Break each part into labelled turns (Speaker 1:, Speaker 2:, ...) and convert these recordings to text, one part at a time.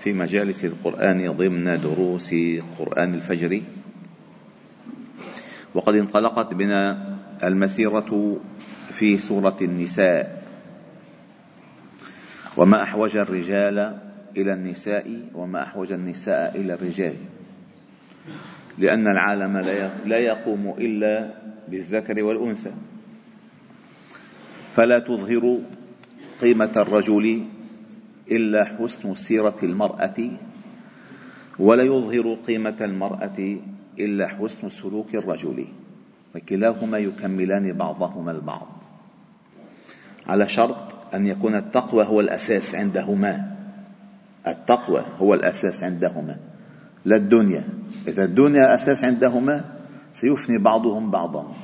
Speaker 1: في مجالس القرآن ضمن دروس قرآن الفجر. وقد انطلقت بنا المسيرة في سورة النساء. وما أحوج الرجال إلى النساء وما أحوج النساء إلى الرجال. لأن العالم لا يقوم إلا بالذكر والأنثى. فلا تظهر قيمة الرجل إلا حسن سيرة المرأة ولا يظهر قيمة المرأة إلا حسن سلوك الرجل وكلاهما يكملان بعضهما البعض. على شرط أن يكون التقوى هو الأساس عندهما. التقوى هو الأساس عندهما. لا الدنيا. إذا الدنيا أساس عندهما سيفني بعضهم بعضا.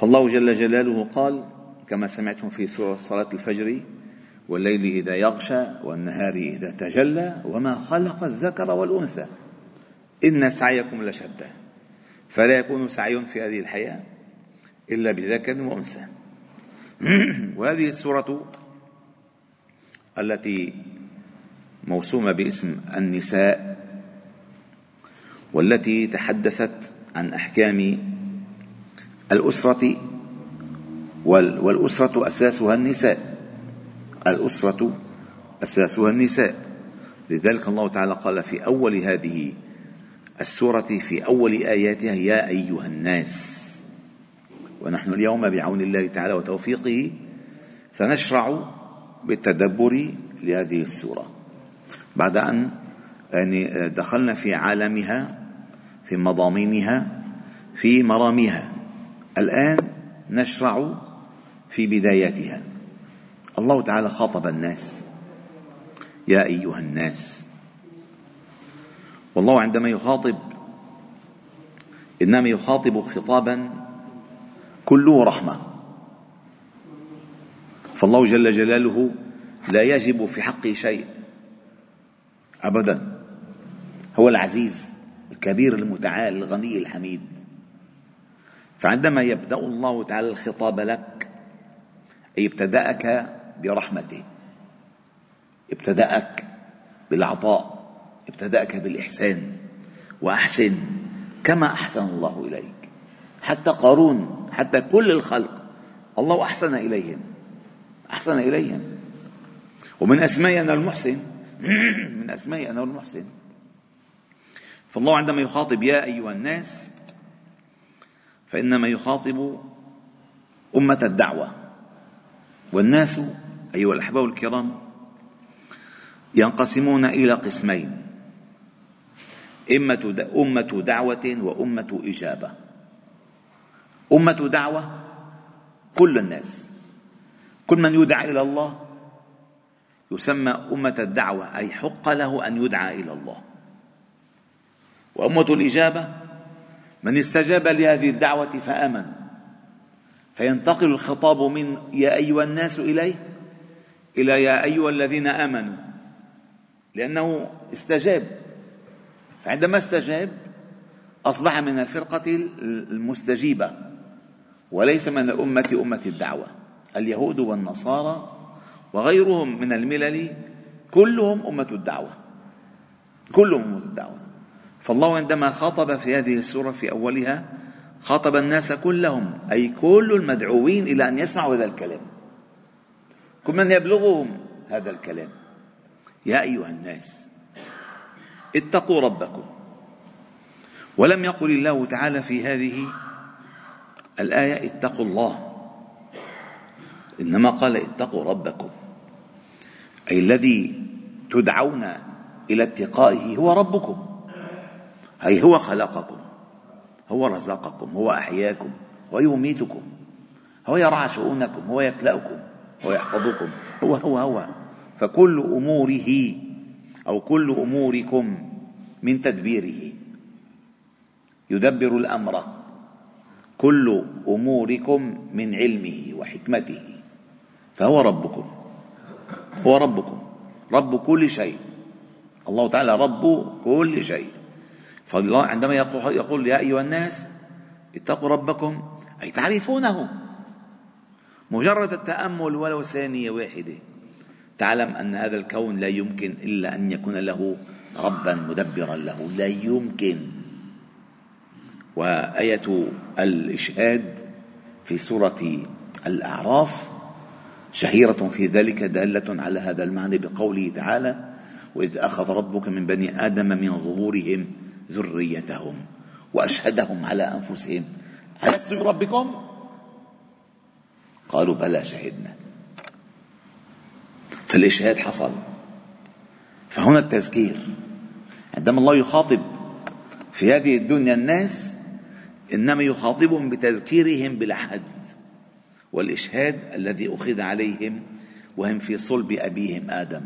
Speaker 1: فالله جل جلاله قال كما سمعتم في سورة صلاة الفجر والليل إذا يغشى والنهار إذا تجلى وما خلق الذكر والأنثى. إن سعيكم لشتى. فلا يكون سعي في هذه الحياة إلا بذكر وأنثى. وهذه السورة التي موسومة باسم النساء والتي تحدثت عن أحكام الأسرة والأسرة أساسها النساء. الأسرة أساسها النساء. لذلك الله تعالى قال في أول هذه السورة في أول آياتها يا أيها الناس ونحن اليوم بعون الله تعالى وتوفيقه سنشرع بالتدبر لهذه السورة. بعد أن يعني دخلنا في عالمها في مضامينها في مراميها. الآن نشرع في بداياتها. الله تعالى خاطب الناس. يا أيها الناس. والله عندما يخاطب إنما يخاطب خطابا كله رحمه فالله جل جلاله لا يجب في حقه شيء ابدا. هو العزيز الكبير المتعال الغني الحميد. فعندما يبدأ الله تعالى الخطاب لك أي ابتدأك برحمته. ابتدأك بالعطاء ابتدأك بالإحسان وأحسن كما أحسن الله إليك. حتى قارون حتى كل الخلق الله أحسن إليهم أحسن إليهم. ومن أسماء أنا المحسن من أسماء أنا المحسن. فالله عندما يخاطب يا أيها الناس فإنما يخاطب أمة الدعوة. والناس أيها الأحباب الكرام ينقسمون إلى قسمين. أمة دعوة وأمة إجابة. أمة دعوة كل الناس. كل من يدعى إلى الله يسمى أمة الدعوة أي حق له أن يدعى إلى الله. وأمة الإجابة من استجاب لهذه الدعوة فآمن. فينتقل الخطاب من يا أيها الناس إليه إلى يا أيها الذين آمنوا لأنه استجاب. فعندما استجاب أصبح من الفرقة المستجيبة وليس من الأمة أمة الدعوة. اليهود والنصارى وغيرهم من الملل كلهم أمة الدعوة. كلهم أمة الدعوة. فالله عندما خاطب في هذه السورة في أولها خاطب الناس كلهم أي كل المدعوين إلى أن يسمعوا هذا الكلام. كل من يبلغهم هذا الكلام؟ يا أيها الناس اتقوا ربكم. ولم يقل الله تعالى في هذه الآية اتقوا الله. إنما قال اتقوا ربكم. أي الذي تدعون إلى اتقائه هو ربكم. أي هو خلقكم. هو رزقكم. هو أحياكم. هو يميتكم. هو يرعى شؤونكم. هو يكلأكم. ويحفظكم. هو هو هو. فكل أموره أو كل أموركم من تدبيره يدبر الأمر. كل أموركم من علمه وحكمته. فهو ربكم. هو ربكم. رب كل شيء. الله تعالى رب كل شيء. فالله عندما يقول يا أيها الناس اتقوا ربكم أي تعرفونه. مجرد التأمل ولو ثانية واحدة. تعلم أن هذا الكون لا يمكن إلا أن يكون له ربا مدبرا له. لا يمكن. وآية الإشهاد في سورة الأعراف شهيرة في ذلك دالة على هذا المعنى بقوله تعالى وإذ أخذ ربك من بني آدم من ظهورهم ذريتهم وأشهدهم على أنفسهم. ألست بربكم؟ قالوا بلى شهدنا. فالإشهاد حصل؟ فهنا التذكير. عندما الله يخاطب في هذه الدنيا الناس إنما يخاطبهم بتذكيرهم بالعهد والإشهاد الذي أخذ عليهم وهم في صلب أبيهم آدم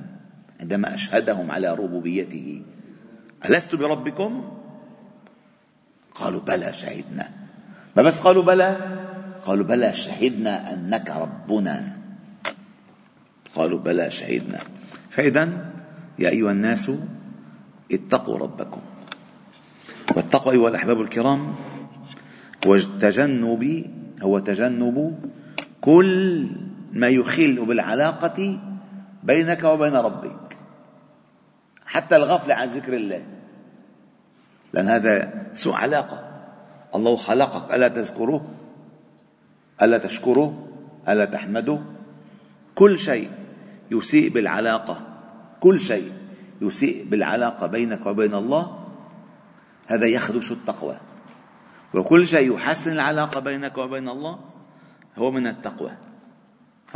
Speaker 1: عندما أشهدهم على ربوبيته. ألست بربكم؟ قالوا بلى شهدنا. ما بس قالوا بلى؟ قالوا بلى شهدنا أنك ربنا. قالوا بلى شهدنا. فإذا يا أيها الناس اتقوا ربكم. والتقوى أيها الأحباب الكرام هو تجنب هو تجنب كل ما يخل بالعلاقة بينك وبين ربك. حتى الغفلة عن ذكر الله. لأن هذا سوء علاقة. الله خلقك ألا تذكره ألا تشكره؟ ألا تحمده؟ كل شيء يسيء بالعلاقة. كل شيء يسيء بالعلاقة بينك وبين الله. هذا يخدش التقوى. وكل شيء يحسن العلاقة بينك وبين الله هو من التقوى.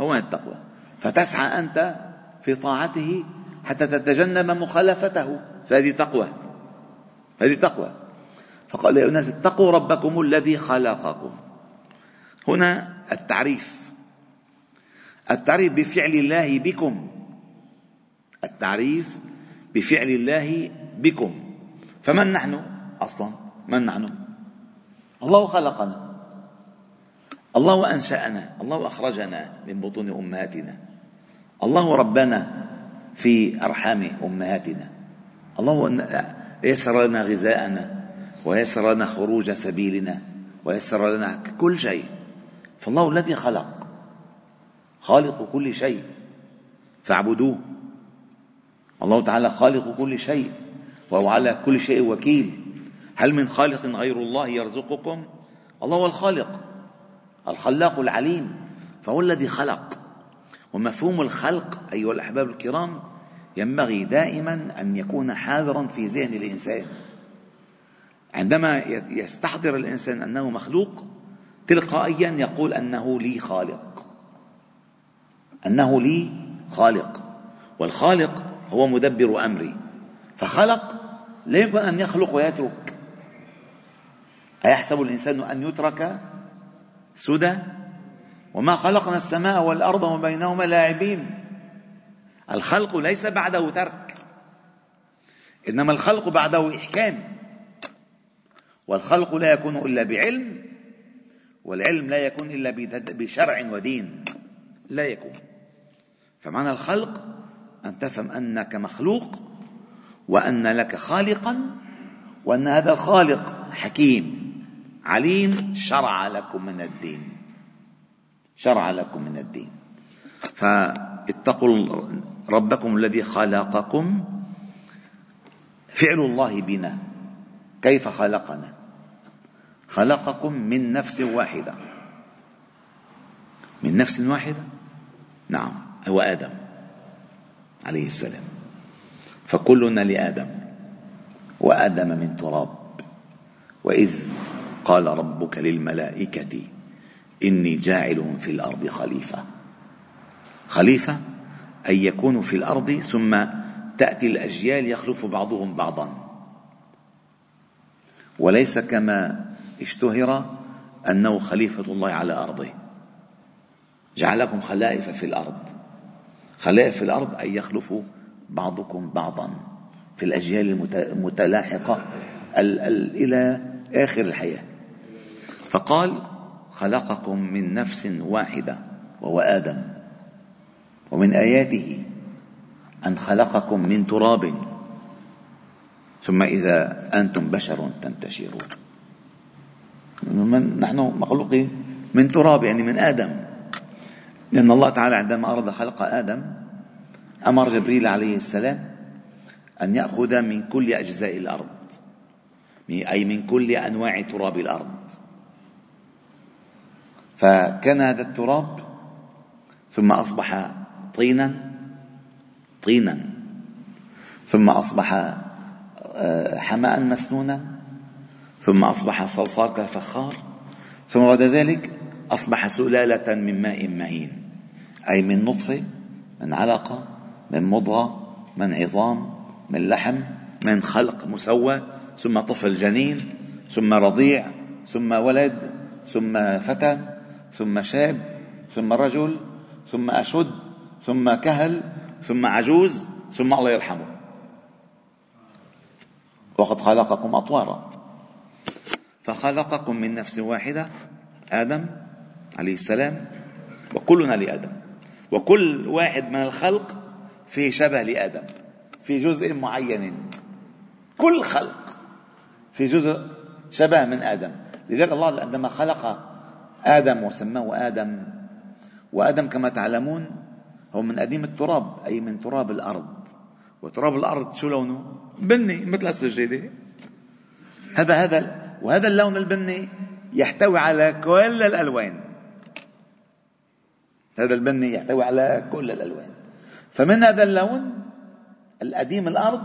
Speaker 1: هو من التقوى. فتسعى أنت في طاعته حتى تتجنب مخالفته. فهذه تقوى. هذه تقوى. فقال يا الناس اتقوا ربكم الذي خلقكم. هنا التعريف. التعريف بفعل الله بكم. التعريف بفعل الله بكم. فمن نحن أصلا؟ من نحن؟ الله خلقنا. الله أنشأنا. الله أخرجنا من بطون أمهاتنا. الله ربنا في أرحام أمهاتنا. الله يسر لنا غذاءنا ويسر لنا خروج سبيلنا ويسر لنا كل شيء. فالله الذي خلق خالق كل شيء فاعبدوه. الله تعالى خالق كل شيء وهو على كل شيء وكيل. هل من خالق غير الله يرزقكم؟ الله هو الخالق الخلاق العليم فهو الذي خلق. ومفهوم الخلق أيها الأحباب الكرام ينبغي دائما أن يكون حاضرا في ذهن الإنسان. عندما يستحضر الإنسان أنه مخلوق تلقائيا يقول أنه لي خالق. أنه لي خالق. والخالق هو مدبر أمري. فخلق لا يمكن أن يخلق ويترك. أيحسب الإنسان أن يترك سدى؟ وما خلقنا السماء والأرض وبينهما لاعبين. الخلق ليس بعده ترك. إنما الخلق بعده إحكام. والخلق لا يكون إلا بعلم. والعلم لا يكون إلا بشرع ودين. لا يكون. فمعنى الخلق أن تفهم أنك مخلوق وأن لك خالقا وأن هذا الخالق حكيم عليم شرع لكم من الدين. شرع لكم من الدين. فاتقوا ربكم الذي خلقكم. فعل الله بنا. كيف خلقنا؟ خلقكم من نفس واحدة. من نفس واحدة؟ نعم هو آدم عليه السلام. فكلنا لآدم وآدم من تراب. وإذ قال ربك للملائكة إني جاعل في الأرض خليفة. خليفة أن يكونوا في الأرض ثم تأتي الأجيال يخلف بعضهم بعضا. وليس كما اشتهر أنه خليفة الله على أرضه. جعلكم خلائف في الأرض. خلائف في الأرض أن يخلفوا بعضكم بعضا. في الأجيال المتلاحقة إلى آخر الحياة. فقال خلقكم من نفس واحدة وهو آدم. ومن آياته أن خلقكم من تراب. ثم إذا أنتم بشر تنتشرون. من نحن مخلوقين من تراب يعني من آدم. لأن الله تعالى عندما أراد خلق آدم أمر جبريل عليه السلام أن يأخذ من كل أجزاء الأرض أي من كل أنواع تراب الأرض. فكان هذا التراب ثم أصبح طينا طينا. ثم أصبح آه، حماء مسنونا. ثم أصبح صلصال كالفخار ثم بعد ذلك أصبح سلالة من ماء مهين أي من نطفة من علقة من مضغة من عظام من لحم من خلق مسوى ثم طفل جنين ثم رضيع ثم ولد ثم فتى ثم شاب ثم رجل ثم أشد ثم كهل ثم عجوز ثم الله يرحمه. وقد خلقكم أطوارا. فخلقكم من نفس واحدة آدم عليه السلام وكلنا لآدم. وكل واحد من الخلق فيه شبه لآدم في جزء معين. كل خلق في جزء شبه من آدم. لذلك الله عندما خلق آدم وسماه آدم وآدم كما تعلمون هو من أديم التراب أي من تراب الأرض. وتراب الأرض شو لونه؟ بني مثل السجادة هذا هذا وهذا اللون البني يحتوي على كل الألوان. هذا البني يحتوي على كل الألوان. فمن هذا اللون القديم الأرض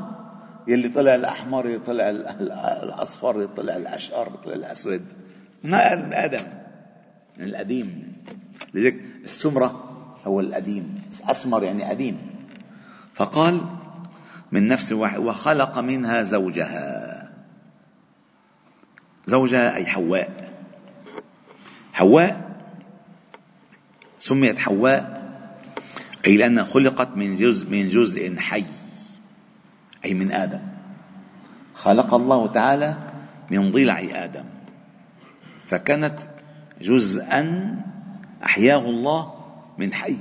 Speaker 1: يلي طلع الأحمر يلي طلع الأصفر يلي طلع الأشقر يلي طلع الأسود من آدم. من القديم. لذلك السمرة هو القديم. أسمر يعني قديم. فقال من نفس واحد وخلق منها زوجها. زوجها أي حواء. حواء سميت حواء أي لأنها خلقت من جزء من جزء حي أي من آدم. خلق الله تعالى من ضلع آدم. فكانت جزءا أحياه الله من حي.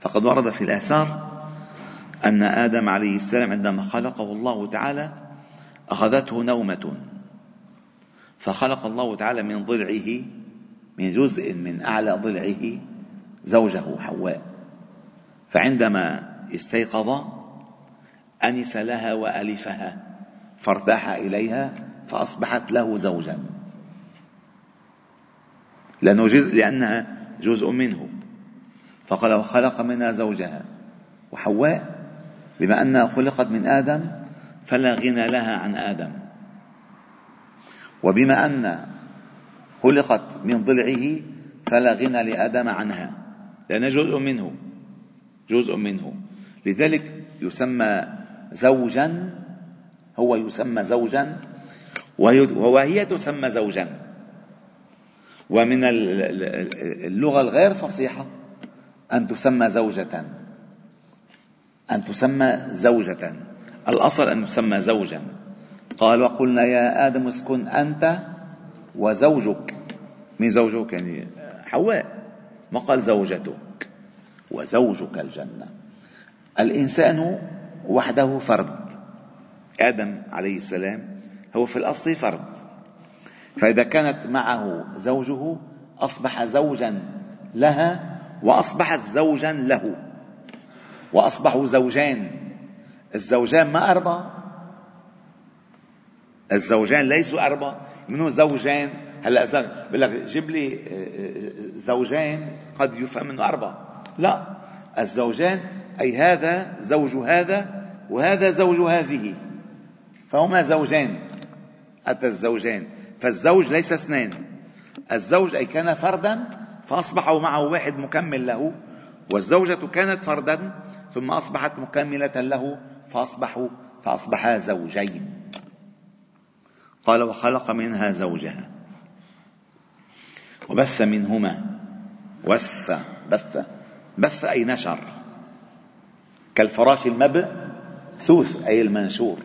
Speaker 1: فقد ورد في الآثار أن آدم عليه السلام عندما خلقه الله تعالى أخذته نومة. فخلق الله تعالى من ضلعه من جزء من أعلى ضلعه زوجه حواء. فعندما استيقظ أنس لها وألفها فارتاح إليها فأصبحت له زوجا. لأنه جزء لأنها جزء منه. فقال وخلق منها زوجها. وحواء بما أنها خلقت من آدم فلا غنى لها عن آدم. وبما أن خلقت من ضلعه فلا غنى لآدم عنها لأنها جزء منه جزء منه. لذلك يسمى زوجا هو يسمى زوجا وهي تسمى زوجا. ومن اللغة الغير فصيحة أن تسمى زوجة. أن تسمى زوجة. الأصل أن تسمى زوجا. قال وقلنا يا آدم اسكن أنت وزوجك. من زوجك؟ يعني حواء. ما قال زوجتك وزوجك الجنة. الإنسان وحده فرد. آدم عليه السلام هو في الأصل فرد. فإذا كانت معه زوجه أصبح زوجا لها وأصبحت زوجا له. وأصبحوا زوجان الزوجان ما أربعة الزوجان ليسوا أربعة. منهم زوجان؟ هلا بقول لك جيب لي آه، آه، زوجين قد يفهم منه أربعة. لا الزوجان أي هذا زوج هذا وهذا زوج هذه. فهما زوجان. أتى الزوجان. فالزوج ليس اثنين الزوج أي كان فردا فأصبحوا معه واحد مكمل له والزوجة كانت فردا ثم أصبحت مكملة له فأصبحوا فأصبحا زوجين. قال وخلق منها زوجها. وبث منهما. وث بث. بث أي نشر. كالفراش المبثوث ثوث أي المنشور.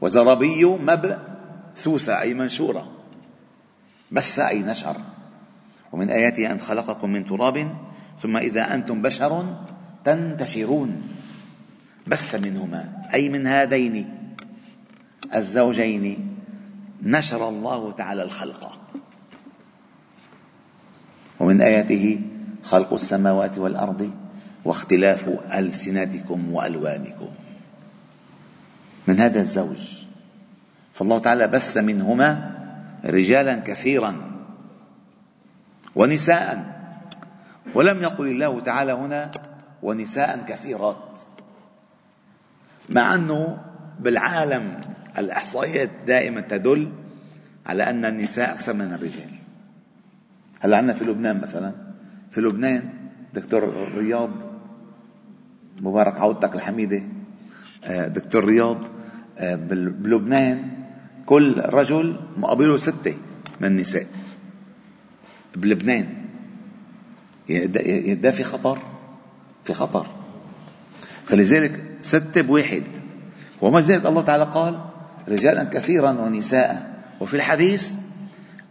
Speaker 1: وزرابي مبثوثة أي منشورة. بث أي نشر. ومن آياته أن خلقكم من تراب ثم إذا أنتم بشر تنتشرون. بث منهما أي من هذين الزوجين. نشر الله تعالى الخلق. ومن آياته خلق السماوات والأرض واختلاف ألسنتكم وألوانكم. من هذا الزوج. فالله تعالى بث منهما رجالا كثيرا ونساء. ولم يقل الله تعالى هنا ونساء كثيرات. مع أنه بالعالم الإحصائيات دائما تدل على أن النساء أكثر من الرجال. هلا عندنا في لبنان مثلا؟ في لبنان دكتور رياض مبارك عودتك الحميدة آه، دكتور رياض آه، بلبنان كل رجل مقابله ستة من النساء. بلبنان. يعني ده في خطر في خطر. فلذلك ستة بواحد. وما ذلك الله تعالى قال رجالا كثيرا ونساء. وفي الحديث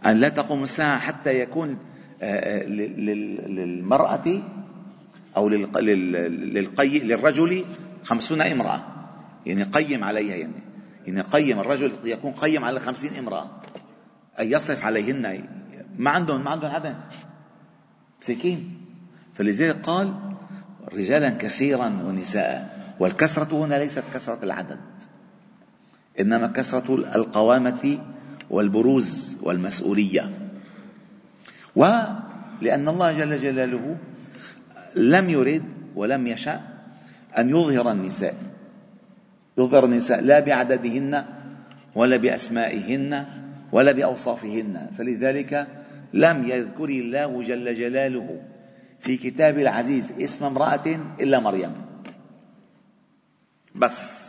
Speaker 1: أن لا تقوم الساعة حتى يكون آه، آه، للمرأة أو للقي للرجل خمسون امرأة. يعني قيم عليها يعني. يعني قيم الرجل يكون قيم على خمسين امرأة. أي يصرف عليهن؟ ما عندهم ما عندهم حدا. مساكين. فلذلك قال رجالا كثيرا ونساء. والكسرة هنا ليست كسرة العدد. إنما كسرة القوامة والبروز والمسؤولية. ولأن الله جل جلاله لم يرد ولم يشأ أن يظهر النساء يظهر النساء لا بعددهن ولا بأسمائهن ولا بأوصافهن. فلذلك لم يذكر الله جل جلاله في كتاب العزيز اسم امرأة إلا مريم. بس.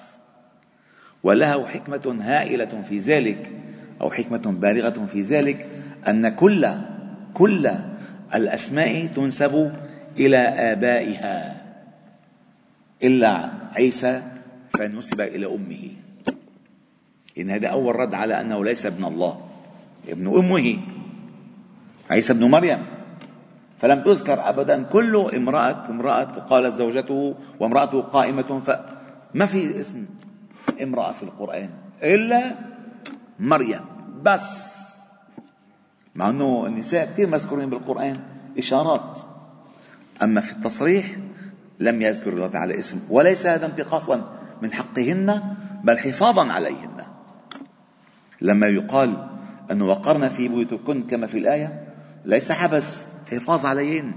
Speaker 1: وله حكمة هائلة في ذلك أو حكمة بالغة في ذلك أن كل كل الأسماء تنسب إلى آبائها إلا عيسى فنسب إلى أمه. إن هذا أول رد على أنه ليس ابن الله ابن أمه عيسى ابن مريم. فلم تذكر أبدا كل امرأة امرأة قالت زوجته وامرأته قائمة فما في اسم امرأة في القرآن إلا مريم. بس. مع أنه النساء كثير مذكورين بالقرآن إشارات. أما في التصريح لم يذكر الله تعالى اسم وليس هذا انتقاصا من حقهن بل حفاظا عليهن. لما يقال أنه وقرن في بيوتكن كما في الآية ليس حبس حفاظ عليهن.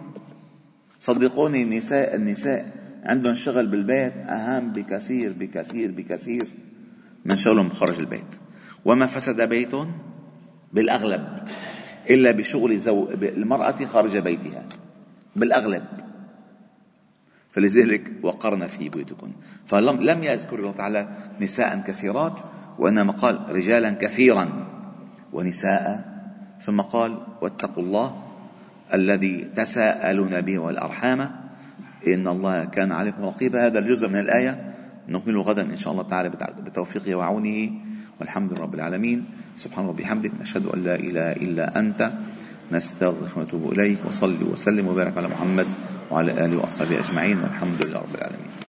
Speaker 1: صدقوني النساء النساء عندهم شغل بالبيت أهم بكثير بكثير بكثير من شغلهم خارج البيت. وما فسد بيت بالأغلب إلا بشغل زو... المرأة خارج بيتها بالأغلب. فلذلك وقرن في بيوتكن فلم لم يذكر الله تعالى نساء كثيرات وإنما قال رجالا كثيرا ونساء. ثم قال واتقوا الله الذي تساءلون به والأرحام إن الله كان عليكم رقيبا. هذا الجزء من الآية. نكمله غدا إن شاء الله تعالى بتوفيقه وعونه. والحمد لله رب العالمين. سبحان ربي بحمدك نشهد أن لا إله إلا أنت. نستغفرك ونتوب إليك. وصلي وسلم وبارك على محمد وعلى آله وأصحابه أجمعين. والحمد لله رب العالمين.